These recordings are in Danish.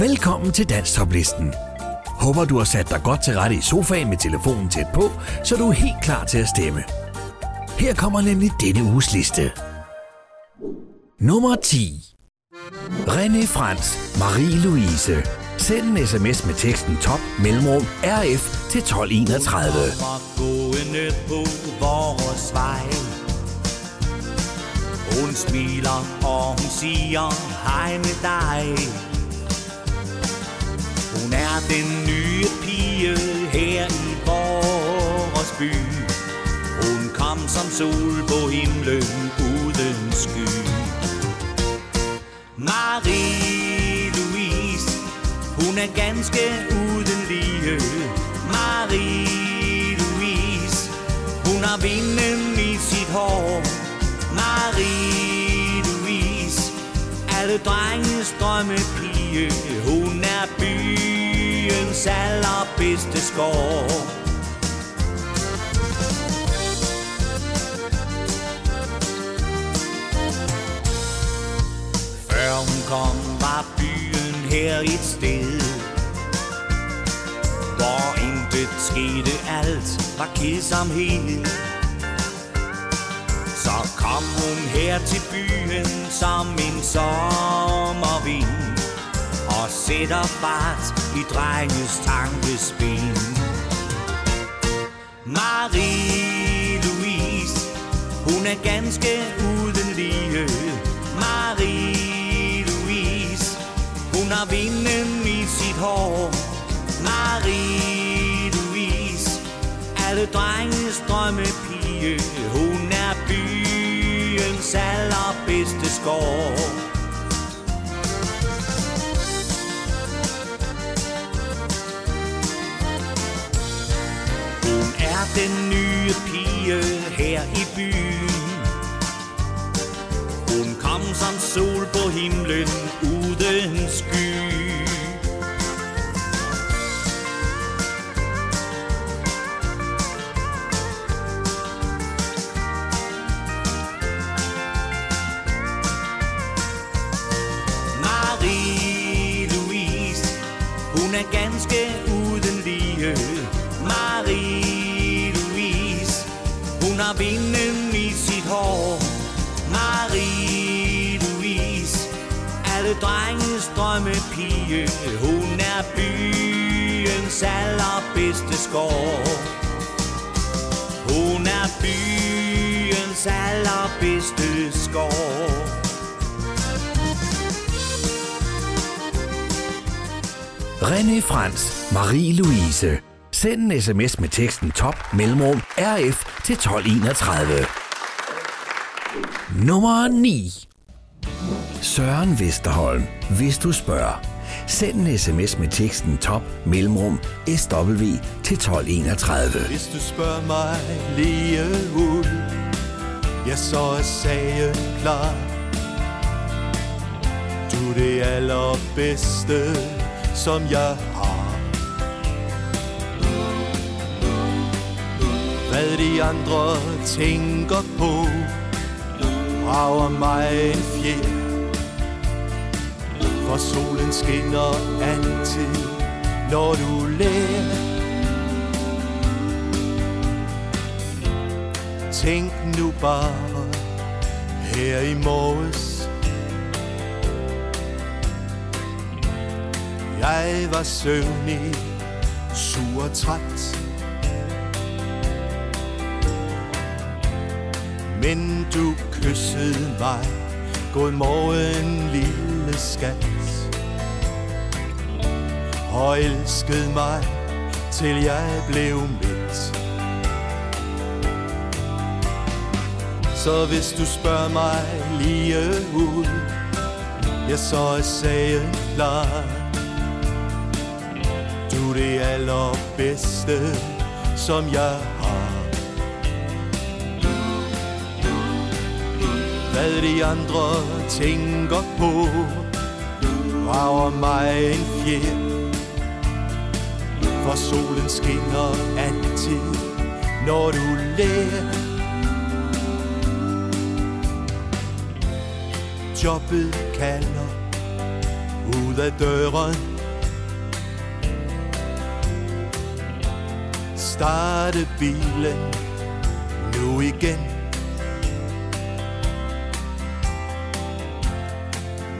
Velkommen til Danstoplisten. Håber du har sat dig godt til rette i sofaen med telefonen tæt på, så du er helt klar til at stemme. Her kommer nemlig denne uges liste. Nummer 10. René Frans, Marie-Louise. Send en sms med teksten top mellemrum RF til 1231. Gående på vores vej Hun smiler og hun siger hej med dig hun er den nye pige her i vores by. Hun kom som sol på himlen uden sky. Marie-Louise Hun er ganske uden lige. Marie-Louise Hun har vinden i sit hår. Marie-Louise Alle drenges drømmepige. Hun er byens allerbedste skår Før hun kom var byen her et sted Hvor intet skete, alt var kedsomhed. Så kom hun her til byen som en sommervind. Og sætter fart i drenges tankespin Marie-Louise, hun er ganske uden lige. Marie-Louise, hun har vinden i sit hår. Marie-Louise, alle drenges drømmepige. Hun er byens allerbedste skår. Er den nye pige her i byen. Hun kom som sol på himlen uden sky. Drenges drømmepige Hun er byens allerbedste skår Hun er byens allerbedste skår René Frans, Marie-Louise. Send en sms med teksten top mellemrum RF til 1231. Nummer 9. Søren Vesterholm, hvis du spørger. Send en sms med teksten top mellemrum SW til 1231. Hvis du spørger mig lige ud Ja, så er sagen klar Du er det allerbedste, som jeg har Hvad de andre tænker på Rager mig en fjerde for solen skinner altid, når du lærer. Tænk nu bare her i morges. Jeg var søvnig, sur og træt. Men du kyssede mig. God morgen, lille skat. Og elskede mig, til jeg blev midt. Så hvis du spørger mig lige ud Ja, så er sagen klar. Du er det allerbedste, som jeg har. Hvad de andre tænker på Rager mig en fjer. For solen skinner altid, når du lærer. Jobbet kalder ud af døren. Starte bilen nu igen.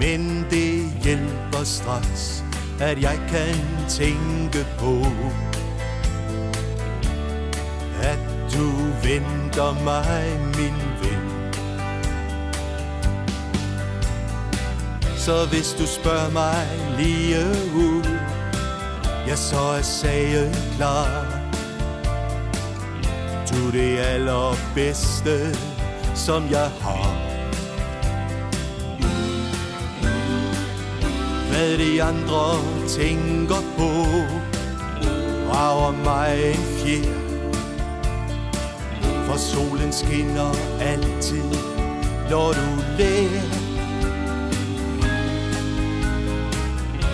Men det hjælper straks, at jeg kan tænke på At du venter mig, min ven. Så hvis du spørger mig lige ud Ja, så er sagen klar. Du er det allerbedste, som jeg har. Hvad de andre tænker på. Rager mig en fjer For solen skinner altid, når du lærer.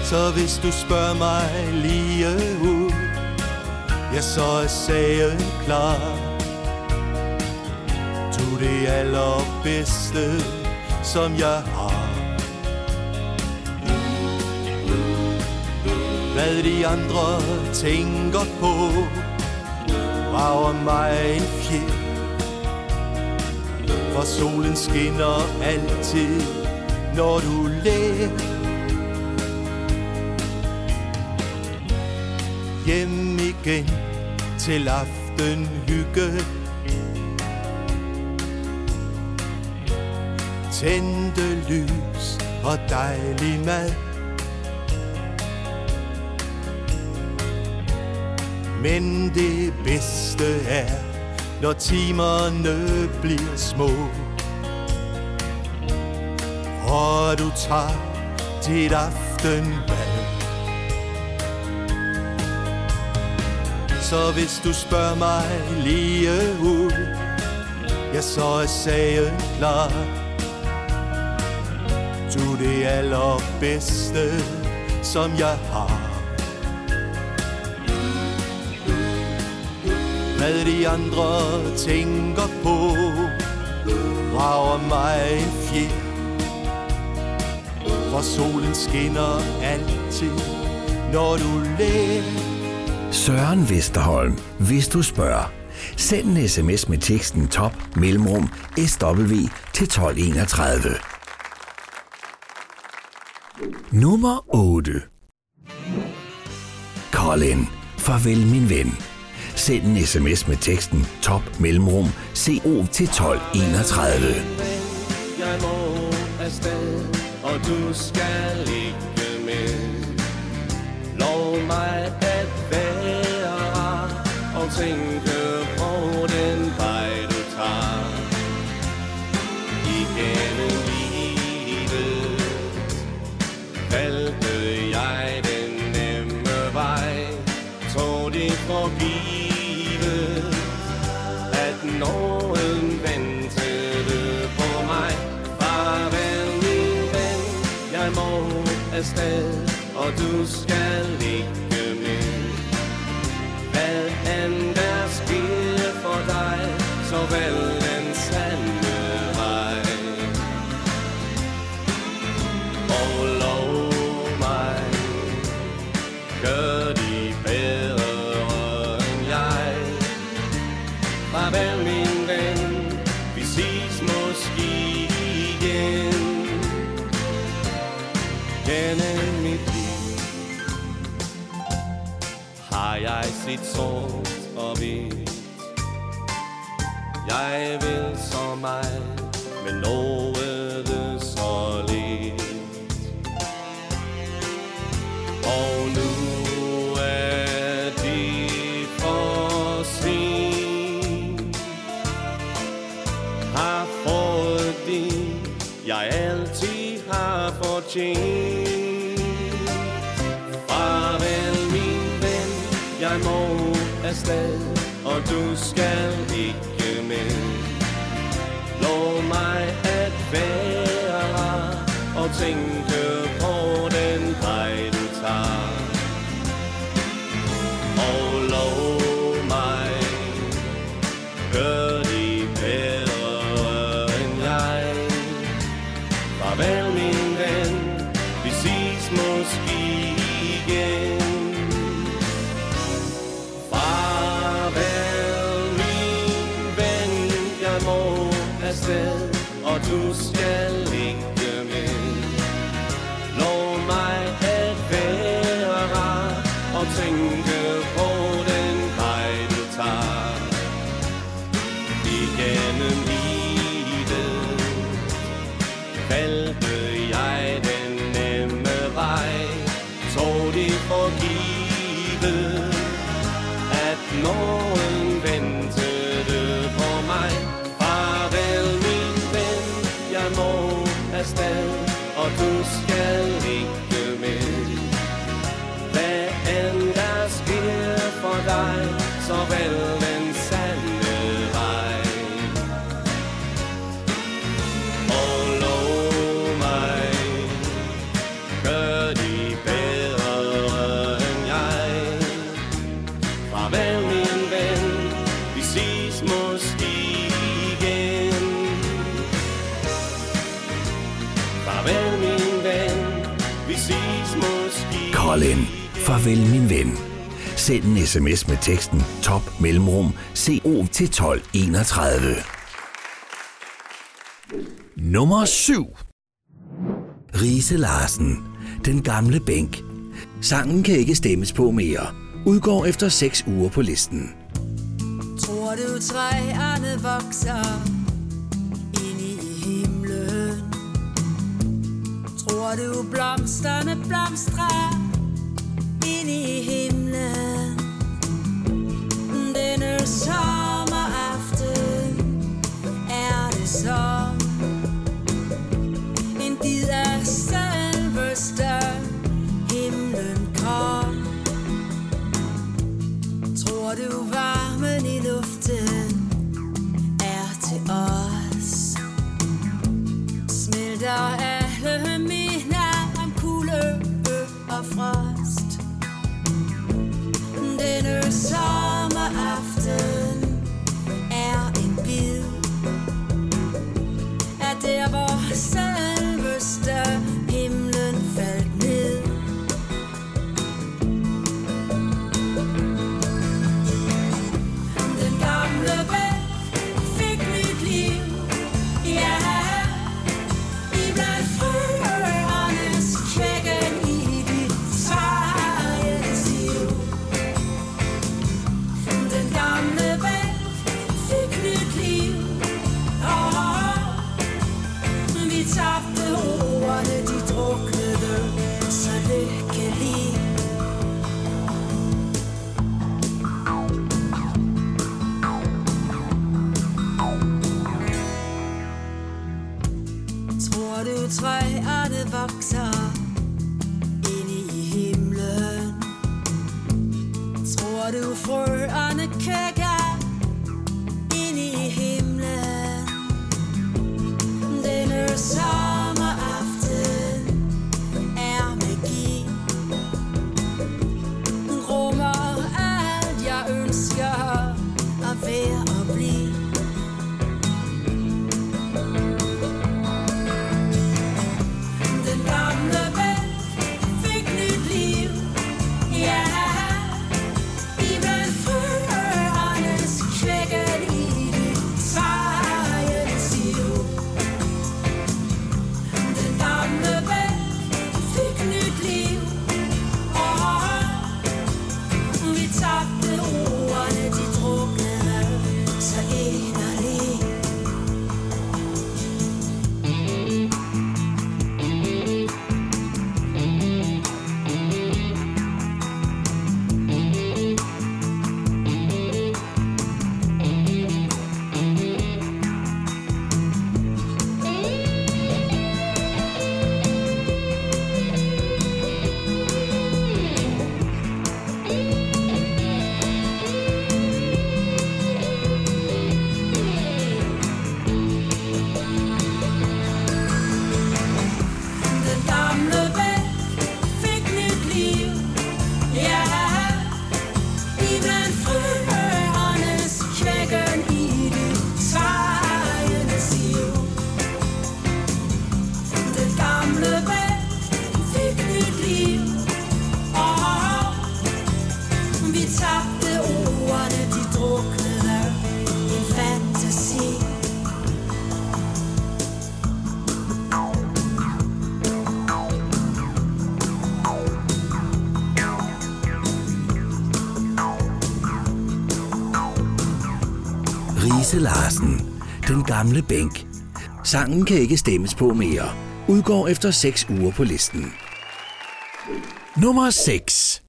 Så hvis du spørger mig lige ud Ja, så er sagen klar. Du det allerbedste, som jeg har. Hvad de andre tænker på. Rager mig en fjer For solen skinner altid, når du lærer. Hjem igen til aften hygge. Tændte lys og dejlig mad. Men det bedste er, når timerne bliver små. Og du tager dit aftenbad. Så hvis du spørger mig lige ud Ja, så er sagen klar. Du det allerbedste, som jeg har. Hvad de andre tænker på Rager mig en fjer For solen skinner altid, når du lærer Søren Vesterholm, hvis du spørger. Send en sms med teksten top mellemrum SW til 1231. Nummer 8. Colin, farvel min ven. Send en sms med teksten top mellemrum CO til 1231. Jeg må afsted, og du skal ikke med. Lov mig at være og tænke Send en sms med teksten top mellemrum CO til 1231. Nummer 7. Rise Larsen. Den gamle bænk. Sangen kan ikke stemmes på mere. Udgår efter 6 uger på listen. Tror du træerne vokser ind i himlen? Tror du blomsterne blomstrer ind i himlen? sommeraften? Er det så en bid af Sylvester? Himlen kom. Tror du var gamle bænk. Sangen kan ikke stemmes på mere. Udgår efter 6 uger på listen. Nummer 6.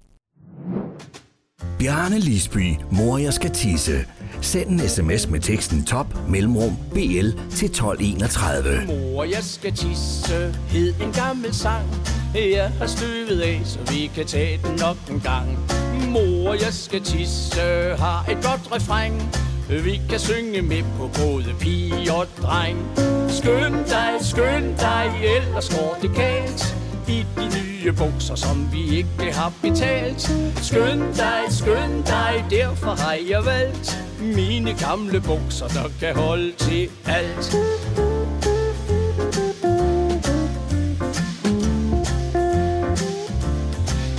Bjarne Lisby, mor jeg skal tisse. Send en sms med teksten top mellemrum BL til 1231. Mor, jeg skal tisse, hed en gammel sang. Jeg har støvet af, så vi kan tage den nok en gang. Mor, jeg skal tisse, har et godt refræng. Vi kan synge med på både pige og dreng. Skynd dig, skynd dig, ellers går det galt. I de nye bukser, som vi ikke har betalt. Skynd dig, skynd dig, derfor har jeg valgt mine gamle bukser, der kan holde til alt.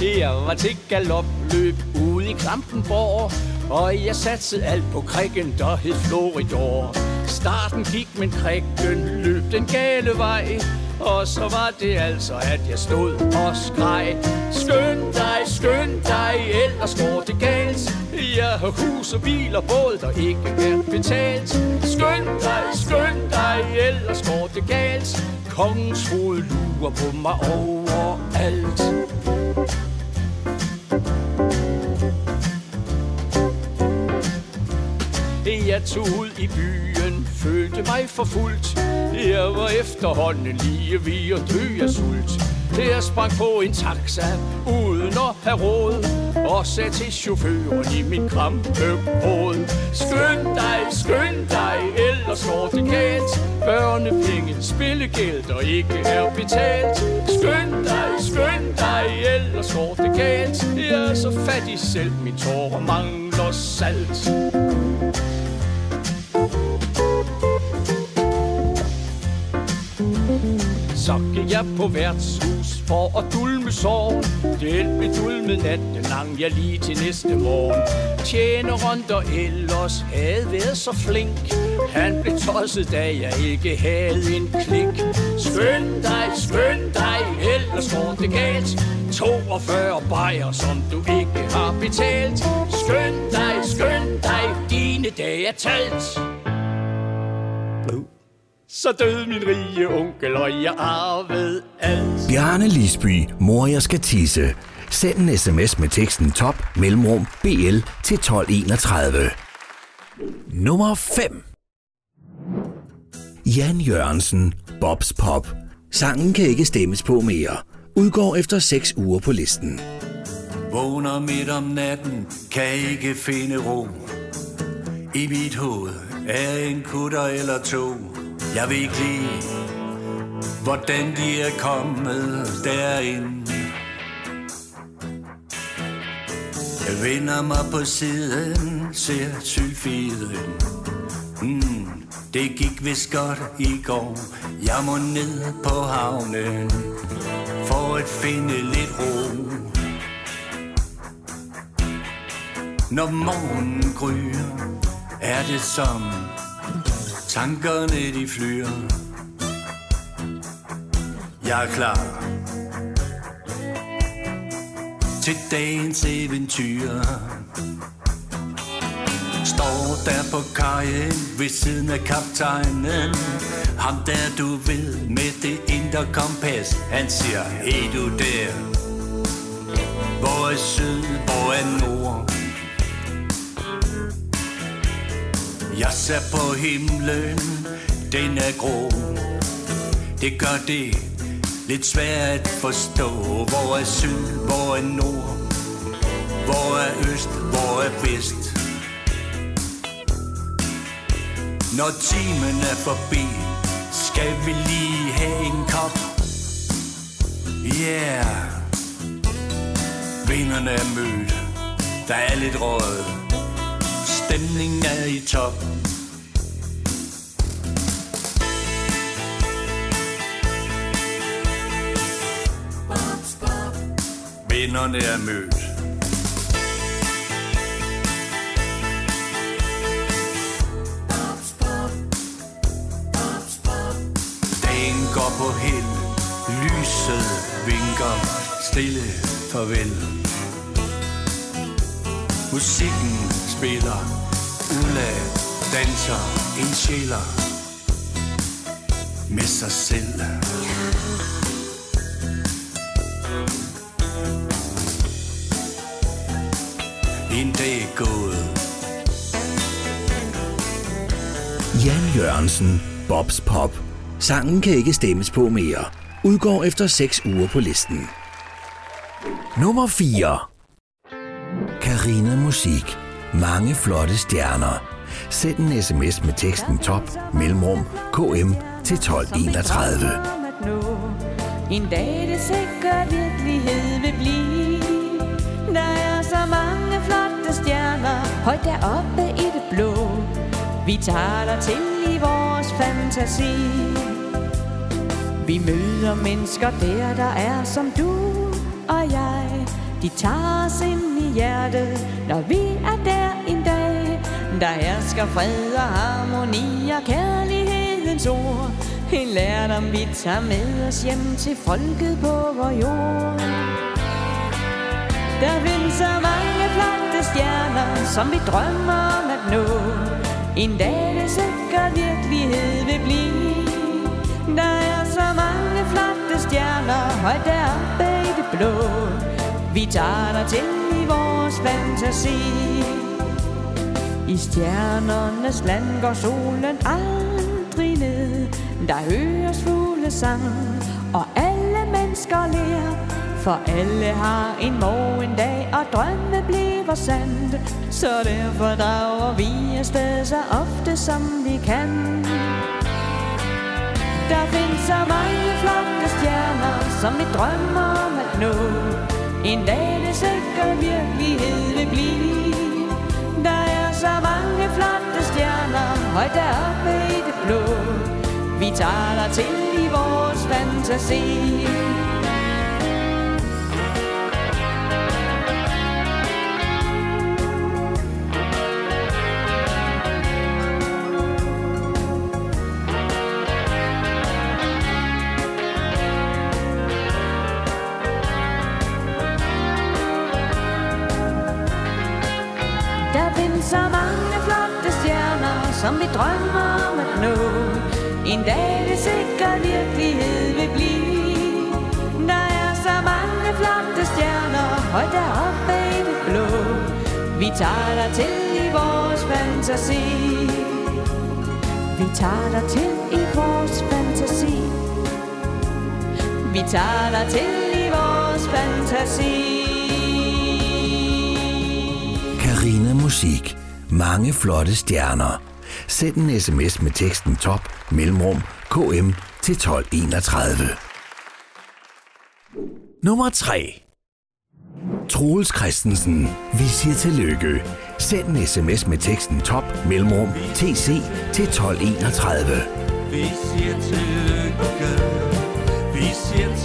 Jeg var til galopløb ude i Klampenborg og jeg satte alt på krikken, der hed Floridor. Starten gik, men krikken løb den gale vej. Og så var det altså, at jeg stod og skreg. Skynd dig, skynd dig, ellers går det galt. Jeg har hus og bil og båd, der ikke er betalt. Skynd dig, skynd dig, ellers går det galt. Kongens hoved lurer på mig overalt. Jeg tog ud i byen, følte mig forfulgt. Jeg var efterhånden lige ved at dø af sult. Jeg sprang på en taxa, uden at have råd Og sagde til chaufføren i min krampe råd. Skynd dig, skynd dig, ellers går det galt. Børnepenge, spillegæld, og ikke er betalt. Skynd dig, skynd dig, ellers går det galt. Jeg er så fattig selv, min tårer mangler salt. Så gik jeg på værtshus for at dulme sorgen. Det blev dulmet natten lang, jeg lige til næste morgen. Tjeneren, der ellers havde været så flink. Han blev tosset, da jeg ikke havde en klik. Skynd dig, skynd dig, ellers går det galt. 42 bajer, som du ikke har betalt. Skynd dig, skynd dig, dine dage er talt så døde min rige onkel, og jeg arvede alt. Bjarne Lisby, mor jeg skal tisse. Send en sms med teksten top mellemrum BL til 1231. Nummer 5. Jan Jørgensen, Bobs Pop. Sangen kan ikke stemmes på mere. Udgår efter 6 uger på listen. Vågner midt om natten, kan ikke finde ro. I mit hoved er en kutter eller to. Jeg ved ikke lige, hvordan de er kommet derind. Jeg vender mig på siden, ser sylfiden. Mm, det gik vist godt i går. Jeg må ned på havnen for at finde lidt ro. Når morgenen gryer, er det som tankerne de flyr. Jeg er klar. Til dagens eventyr. Står der på kajen ved siden af kaptajnen. Ham der du ved med det indre kompas Han siger, hey du der. Hvor er syd, hvor er nord? Jeg ser på himlen, den er grå. Det gør det lidt svært at forstå Hvor er syd, hvor er nord Hvor er øst, hvor er vest. Når timen er forbi Skal vi lige have en kop. Yeah. Vinderne er mødt. Der er lidt råd Stemningen er i top. Vinderne er mødt. Dagen går på hel Lyset vinker. Stille farvel. Musikken spiller Ulla danser en sjæler med sig selv. En dag er gået. Jan Jørgensen, Bobs Pop. Sangen kan ikke stemmes på mere. Udgår efter 6 uger på listen. Nummer 4. Karina Musik. Mange flotte stjerner. Send en sms med teksten top mellemrum KM til 1231. En dag det sikker virkelighed vil blive Der er så mange flotte stjerner Højt deroppe i det blå Vi taler til i vores fantasi Vi møder mennesker der, der er som du og jeg de tager os ind i hjertet Når vi er der en dag. Der hersker fred og harmoni og kærlighedens ord. En lærdom vi tager med os hjem til folket på vor jord. Der findes så mange flotte stjerner, som vi drømmer om at nå. En dag det sikkert virkelighed vil blive. Der er så mange flotte stjerner, højt deroppe i det blå. Vi tager dig til i vores fantasi. I stjernernes land går solen aldrig ned. Der høres fugle sang Og alle mennesker ler. For alle har en morgen dag Og drømme bliver sandt Så derfor drager vi afsted Så ofte som vi kan. Der findes så mange flotte stjerner Som vi drømmer om at nå. En dag det sikker virkelighed vil blive. Der er så mange flotte stjerner Højt deroppe i det blå. Vi taler til i vores fantasi. Som vi drømmer om at nå. En dag det sikker virkelighed vil blive. Der er så mange flotte stjerner, højt deroppe i det blå. Vi tager dig til i vores fantasi. Vi tager dig til i vores fantasi. Vi tager dig til i vores fantasi. Karina Musik. Mange flotte stjerner. Send en sms med teksten top mellemrum KM til 1231. Nummer 3. Troels Christensen. Vi siger tillykke. Send en sms med teksten top mellemrum TC til 1231. Vi siger tillykke, vi siger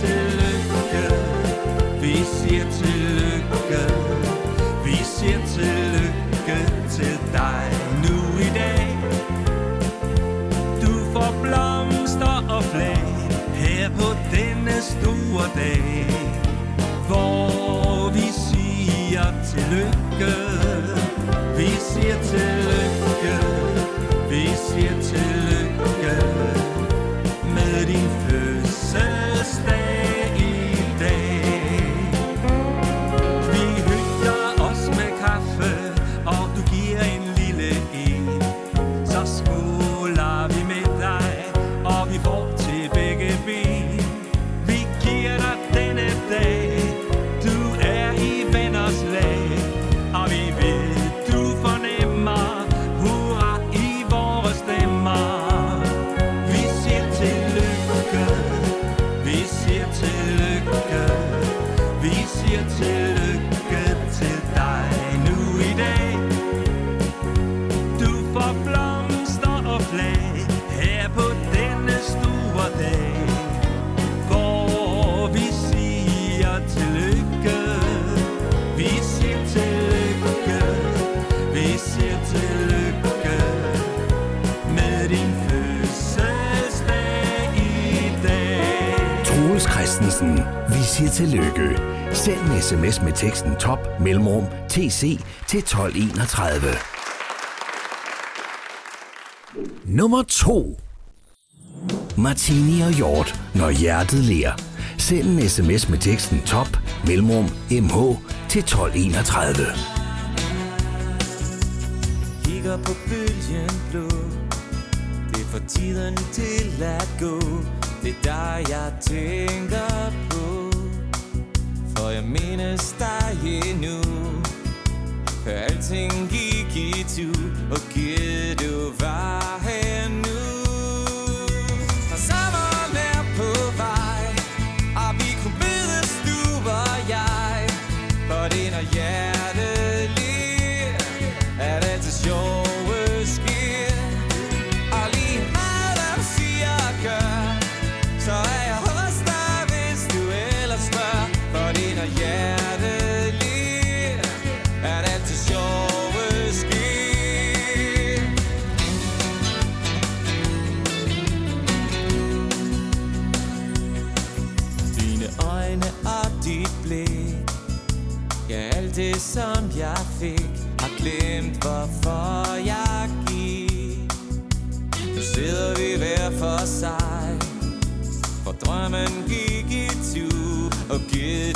tillykke, vi siger tillykke. Vi siger tillykke til dig nu i dag. Du får blomster og flag her på denne store dag Hvor vi siger tillykke. Vi siger tillykke siger tillykke. Send en sms med teksten top mellemrum tc til 1231. Nummer 2. Martini og Hjort, når hjertet ler. Send en sms med teksten top mellemrum mh til 1231. Kigger på bølgen blå Det får tiden til at gå Det er dig jeg tænker på og jeg mindes dig endnu For alting gik i tu Og giv du var her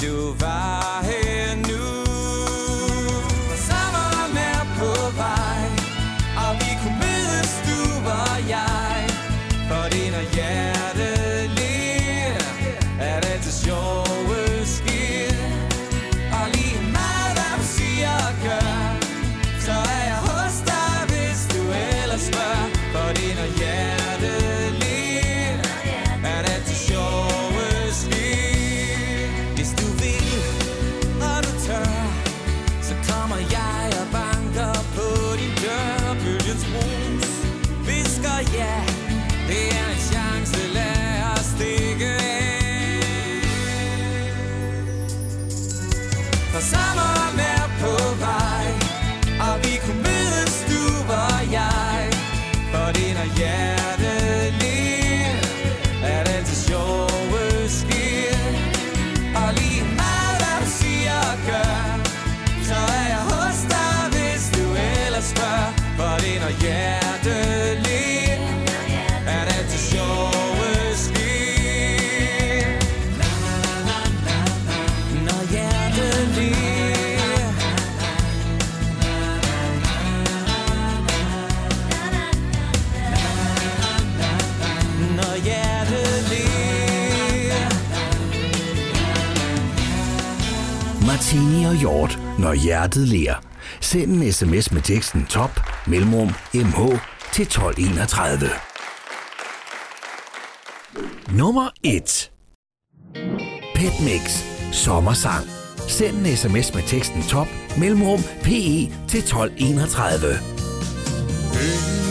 giv du når hjertet. Send en sms med teksten top mellemrum mh til 1231. Nummer 1. Petmix. Sommersang. Send en sms med teksten top mellemrum pe til 1231.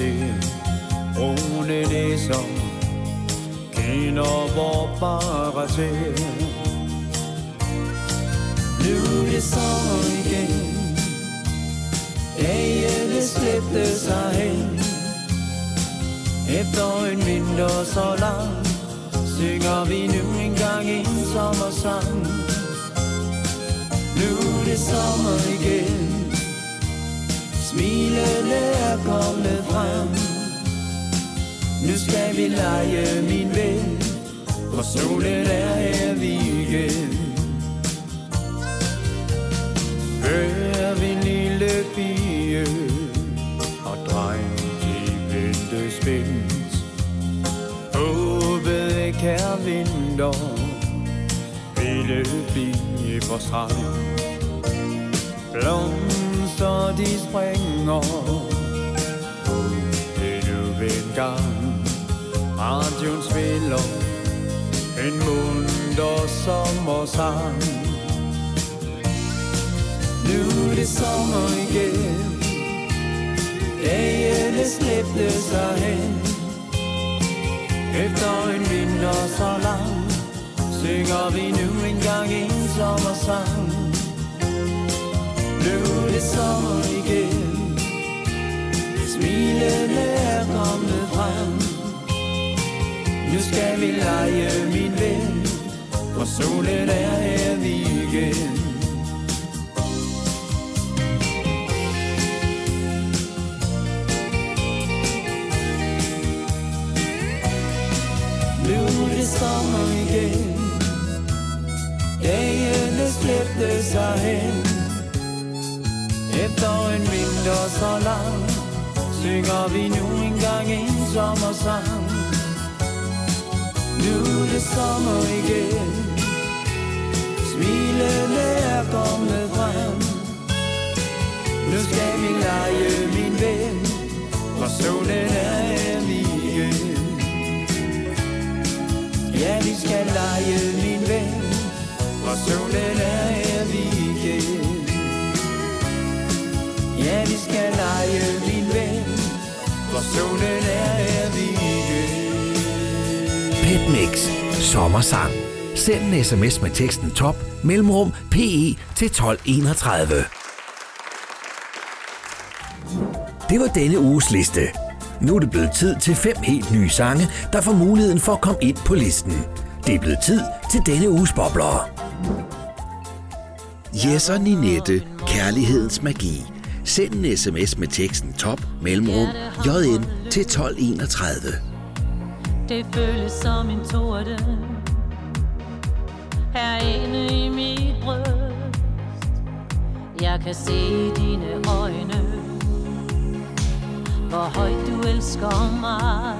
ser. Brune næser kender hvor bare til. Nu er det så igen Dagene slæbte sig hen Efter en vinter så lang Synger vi nu engang en sommersang Nu er det sommer igen Smilende skal vi lege min ven. For solen er her vi igen. Hør vi en lille pige Og dreng de venter spændt Håbet ikke er vinter Ville blive for strand. Blomster de springer. Endnu en gang. Radioen spiller En munter sommersang. Nu er det sommer igen. Dagene slæbte sig hen. Efter en vinter så lang Synger vi nu engang en sommersang. Nu er det sommer igen. Smilene er kommet frem. Nu skal vi lege min ven For solen er her vi igen. Nu er det sommer igen. Dagene slæbte sig hen Efter en vinter så lang Synger vi nu engang en sommersang. Nu er det sommer igen. Smilene er kommet frem. Nu skal vi lege min ven For solen er her igen Ja, vi skal lege min ven For solen er her igen Ja, vi skal lege min ven For solen er her igen Pet Mix. Sommersang. Send en sms med teksten top mellemrum PE til 1231. Det var denne uges liste. Nu er det blevet tid til fem helt nye sange, der får muligheden for at komme ind på listen. Det er blevet tid til denne uges bobler. Yes og Ninette, kærlighedens magi. Send en sms med teksten top mellemrum JN til 1231. Det føles som en torden Herinde i mit bryst Jeg kan se dine øjne. Hvor højt du elsker mig.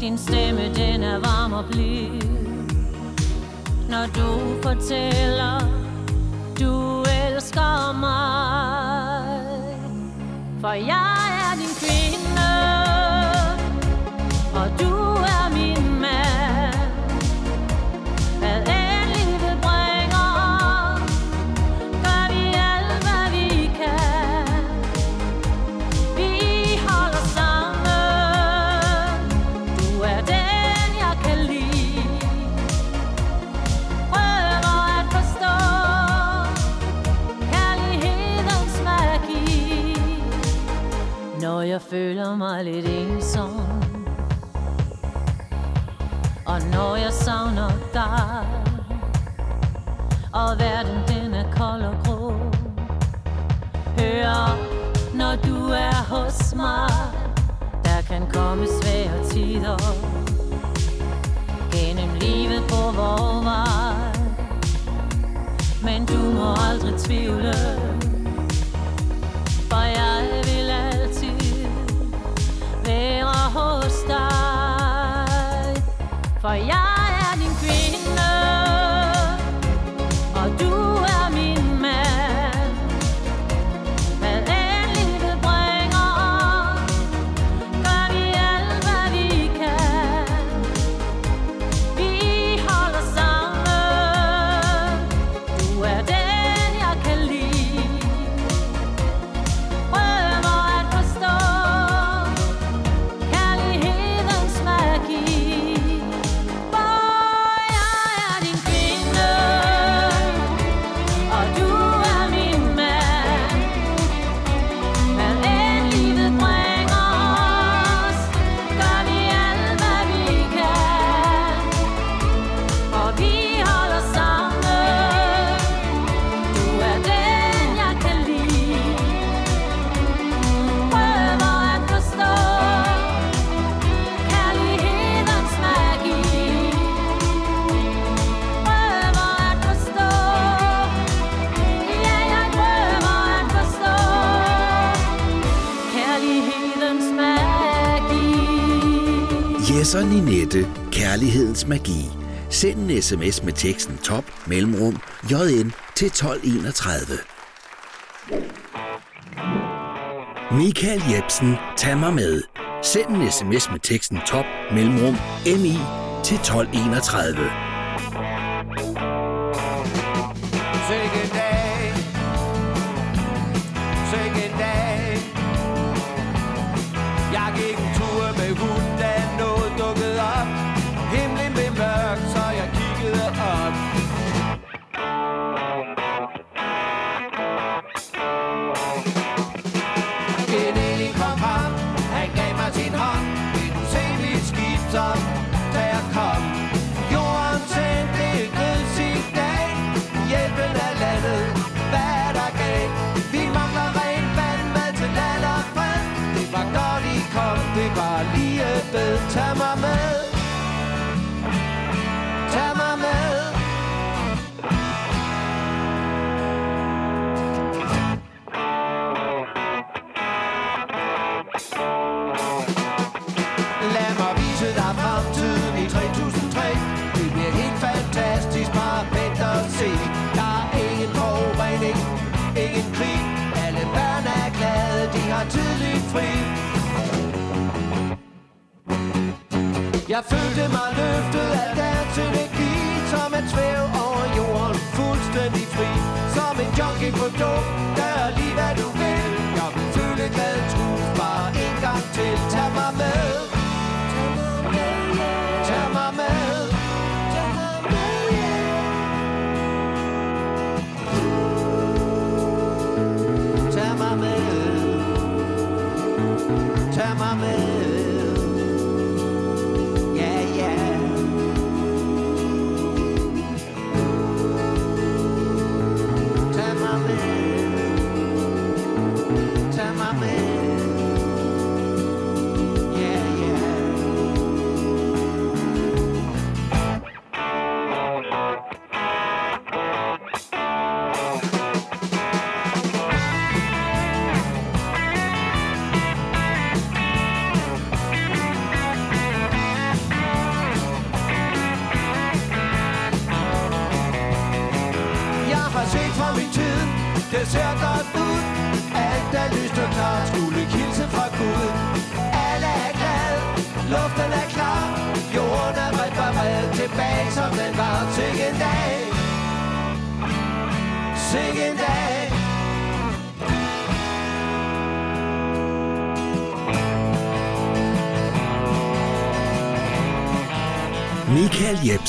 Din stemme den er varm og blid. Når du fortæller Du elsker mig. For jeg føler mig lidt ensom. Og når jeg savner dig Og verden den er kold og grå Hør, når du er hos mig. Der kan komme svære tider. Gennem livet på vor vej. Men du må aldrig tvivle For jeg vil altid være hos dig. For jeg Send en sms med teksten top mellemrum jn til 1231. Michael Jebsen, tag mig med. Send en sms med teksten top mellemrum mi til 1231. Take a day. Jeg gik en tur med hunden Jeg følte mig løftet af deres energi Som et svæv over jorden fuldstændig fri. Som en junkie på dog, gør lige hvad du vil. Jeg vil føle glad trus bare en gang til. Tag mig med.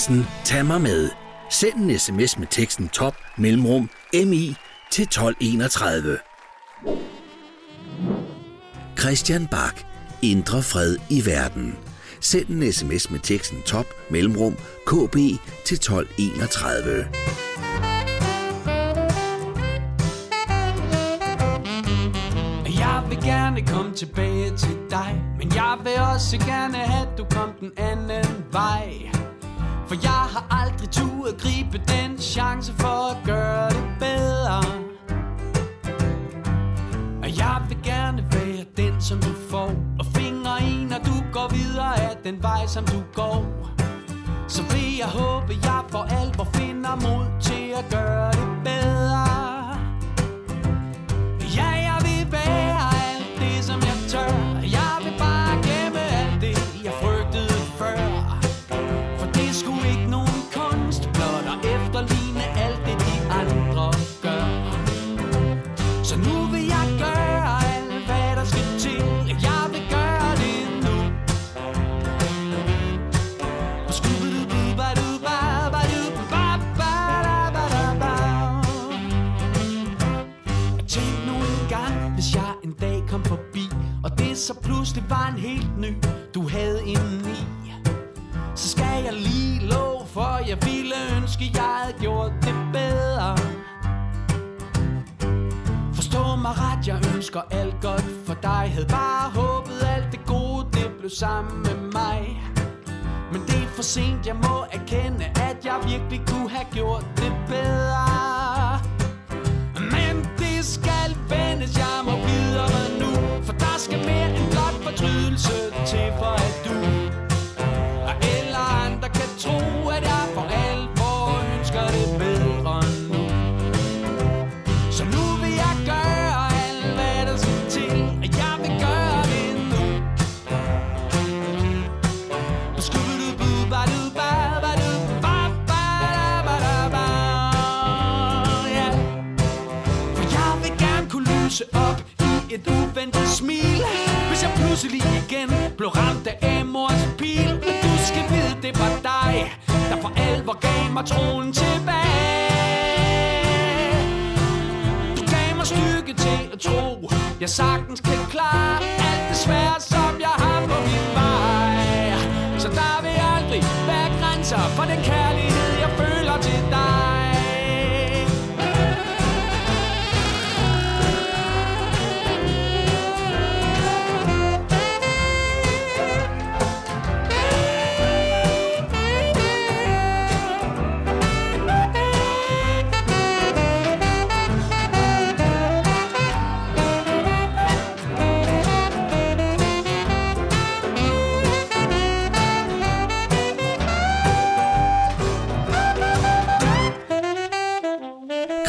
Michael tag mig med. Send en sms med teksten top mellemrum mi til 1231. Christian Bak, Indre fred i verden. Send en sms med teksten top mellemrum kb til 1231. Jeg vil gerne komme tilbage til dig Men jeg vil også gerne have, at du kom den anden vej for jeg har aldrig tur at gribe den chance for at gøre det bedre. Og jeg vil gerne være den, som du får. Og fingre i, når du går videre af den vej, som du går. Så vil jeg håbe, jeg for alvor finder mod til at gøre det bedre. Så pludselig var en helt ny, du havde indeni. Så skal jeg lige love for, jeg ville ønske, jeg havde gjort det bedre. Forstå mig ret, jeg ønsker alt godt for dig. Havde bare håbet alt det gode, det blev sammen med mig. Men det er for sent, jeg må erkende, at jeg virkelig kunne have gjort det bedre. Men det skal vendes, jeg må videre skal mere end blot fortrydelse til for at du Og eller andre kan tro, at jeg for alvor ønsker det bedre nu Så nu vil jeg gøre alt, hvad der skal til Og jeg vil gøre det nu Yeah. For jeg vil gerne kunne lyse op et uventet smil. Hvis jeg pludselig igen blev ramt af mors pil. Men du skal vide, det var dig Der for alvor gav mig troen tilbage. Du gav mig styrke til at tro Jeg sagtens kan klare alt det svære, som jeg har på min vej. Så der vil aldrig være grænser for den kærlighed,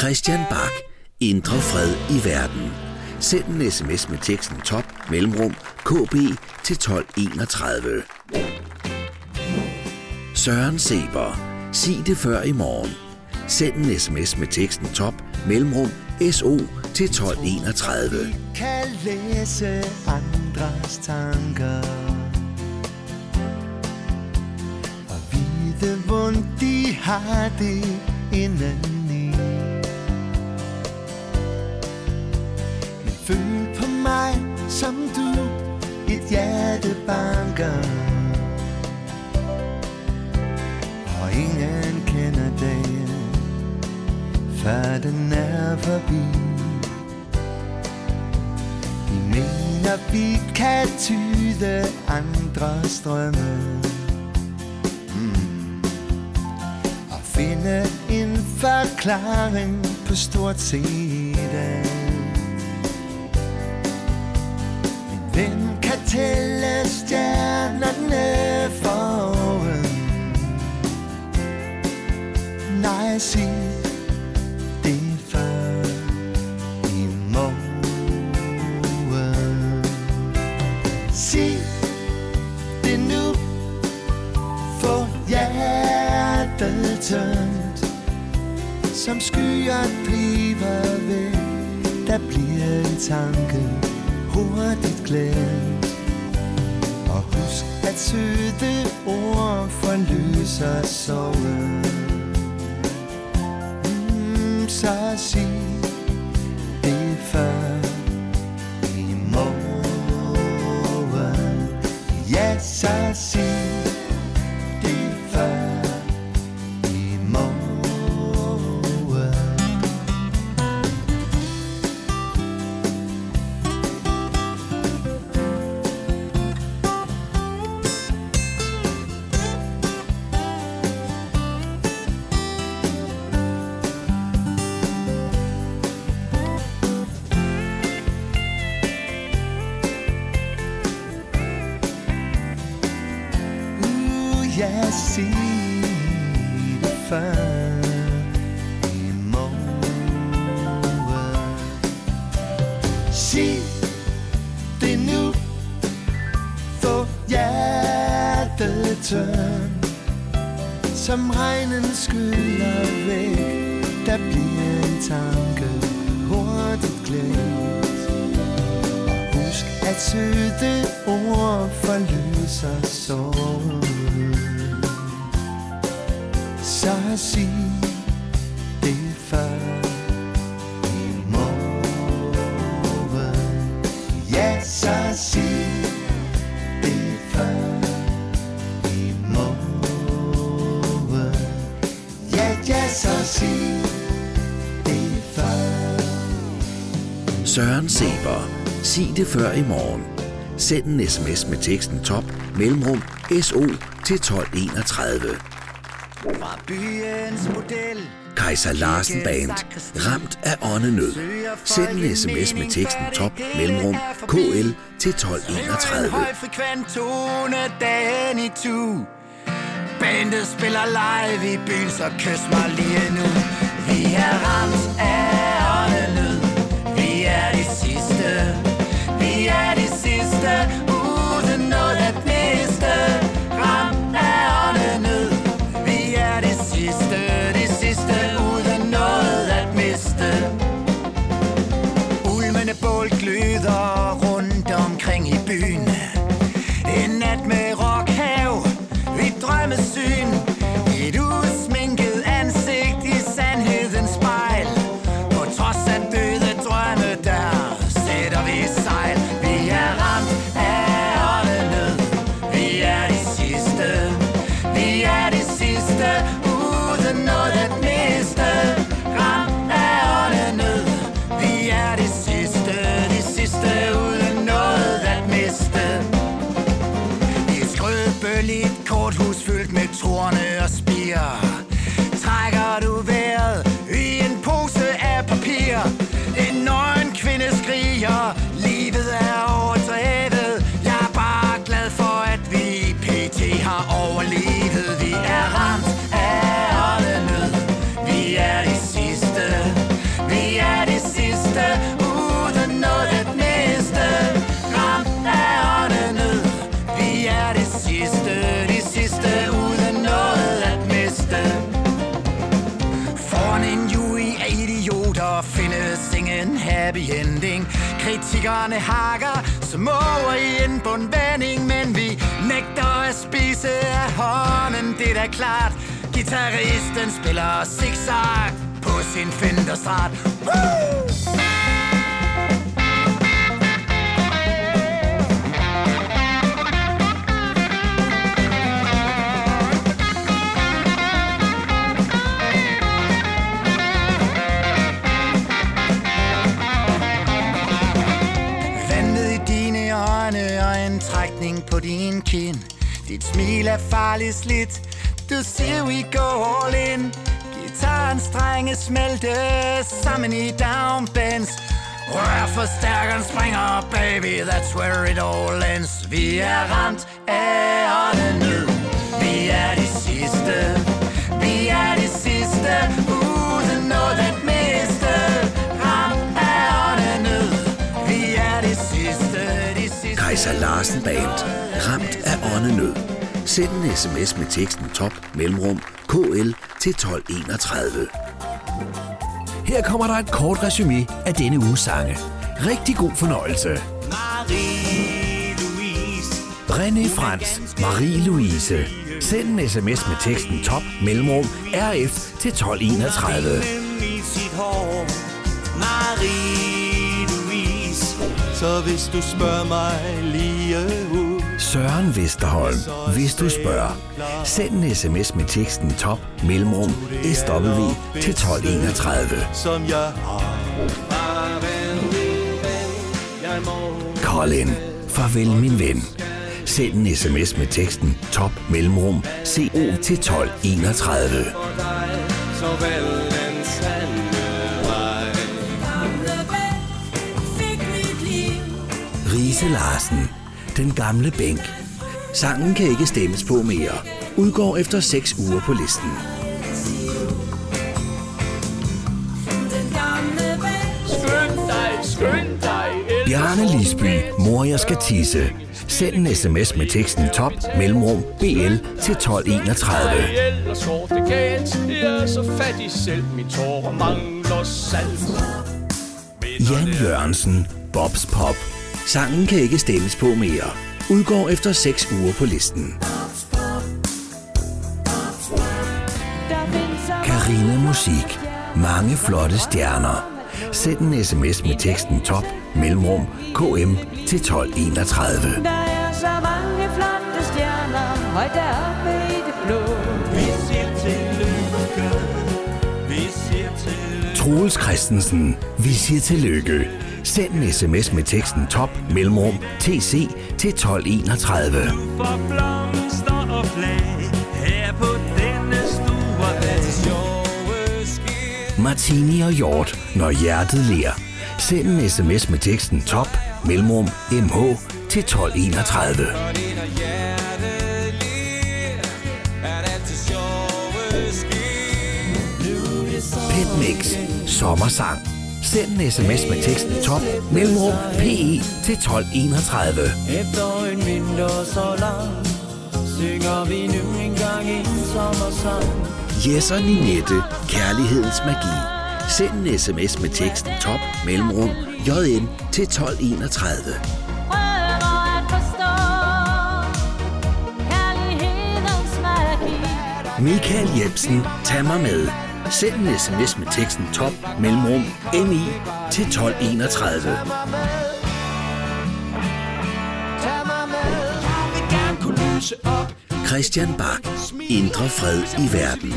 Christian Bak. Indre fred i verden. Send en sms med teksten top mellemrum KB til 1231. Søren Seber. Sig det før i morgen. Send en sms med teksten top mellemrum SO til 1231. kan læse andres tanker Og vide, hvordan de har det indeni føl på mig, som du et hjerte banker. Og ingen kender dagen Før den er forbi. De mener, vi kan tyde andres drømme mm. Og finde en forklaring på stort set stjernerne for? Nej, sig det før i morgen Sig det nu. Få hjertet tømt Som skyer driver ved. Der bliver en tanke hurtigt glemt søde ord forløser sorgen mm, Så sig det før i morgen. Ja, så sig assim. Sig det før i morgen. Send en sms med teksten top mellemrum SO til 1231. Fra byens model Kaiser Larsen Band. Ramt af åndenød. Send en sms med teksten top mellemrum KL til 1231. Højfrekvent tone dagen i tu Bandet spiller live i byen, så kys mig lige nu Vi er ramt er Kritikerne hakker som over i en bundvending Men vi nægter at spise af hånden, det er da klart. Gitarristen spiller zigzag på sin Fenderstrat Woo! Dit smil er farligt slidt. Du siger we go all in. Gitarren strenge smelte sammen i downbends. Rør forstærkeren springer, baby, that's where it all ends. Vi er ramt af åndenød Vi er de sidste. Vi er de sidste. Uden noget at miste. Ramt af åndenød Vi er de sidste, de sidste. Kaiser Larsen Band. Ramt af åndenød. Send en sms med teksten top mellemrum KL til 1231. Her kommer der et kort resume af denne uges sange. Rigtig god fornøjelse. Marie-Louise René Frans, Marie-Louise. Send en sms med teksten top mellemrum RF til 1231. Marie-Louise Så hvis du spørger mig lige Søren Vesterholm, hvis du spørger. Send en sms med teksten top mellemrum SW til 1231. Som jeg har Colin. Farvel min ven. Send en sms med teksten top mellemrum CO til 1231. Såvel Rise Larsen. Den gamle bænk. Sangen kan ikke stemmes på mere. Udgår efter 6 uger på listen. Bjarne Lisby, mor jeg skal tisse. Send en sms med teksten top mellemrum BL til 1231. Ellers går det galt Jeg er så fattig selv Min tårer mangler salt Jan Jørgensen, Bobs Pop. Sangen kan ikke stemmes på mere. Udgår efter 6 uger på listen. Karina Musik. Mange flotte stjerner. Send en sms med teksten top mellemrum KM til 1231. Der er så mange flotte stjerner Højt deroppe i det blå Vi siger tillykke Vi siger tillykke Troels Christensen, vi siger tillykke. Send en sms med teksten top mellemrum TC til 1231. For blomster og flag her på denne store dag. Martini og Hjort, når hjertet ler. Send en sms med teksten top mellemrum MH til 1231. Petmix, sommersang. Send en sms med teksten top mellemrum PE til 1231. Efter en vinter så lang Synger vi nu engang en sommersang Jes og Ninette, kærlighedens magi. Send en sms med teksten top mellemrum JN til 1231. Prøver at forstå kærlighedens magi. Michael Jebsen, tag mig med. Send en sms med teksten top mellemrum MI til 1231. Tag mig med Jeg vil gerne kunne lyse op Christian Bak, Indre fred i verden.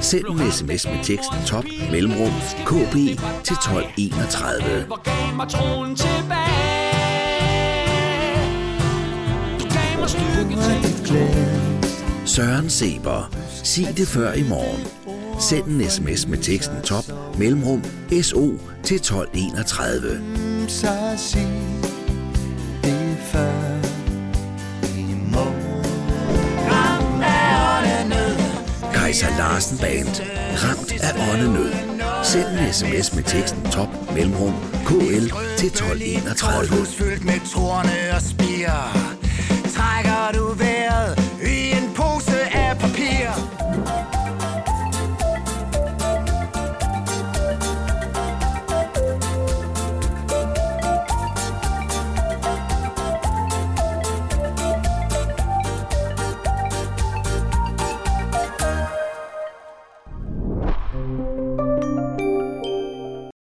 Send en sms med teksten top mellemrum KB til 1231. Hvor gav mig troen tilbage Søren Seber, sig det før i morgen. Send en sms med teksten top mellemrum SO til 1231. Kaiser Larsen Band. Ramt af åndenød. Send en sms med teksten top mellemrum KL til 1231. Fyldt med og spire. Trækker du vejret i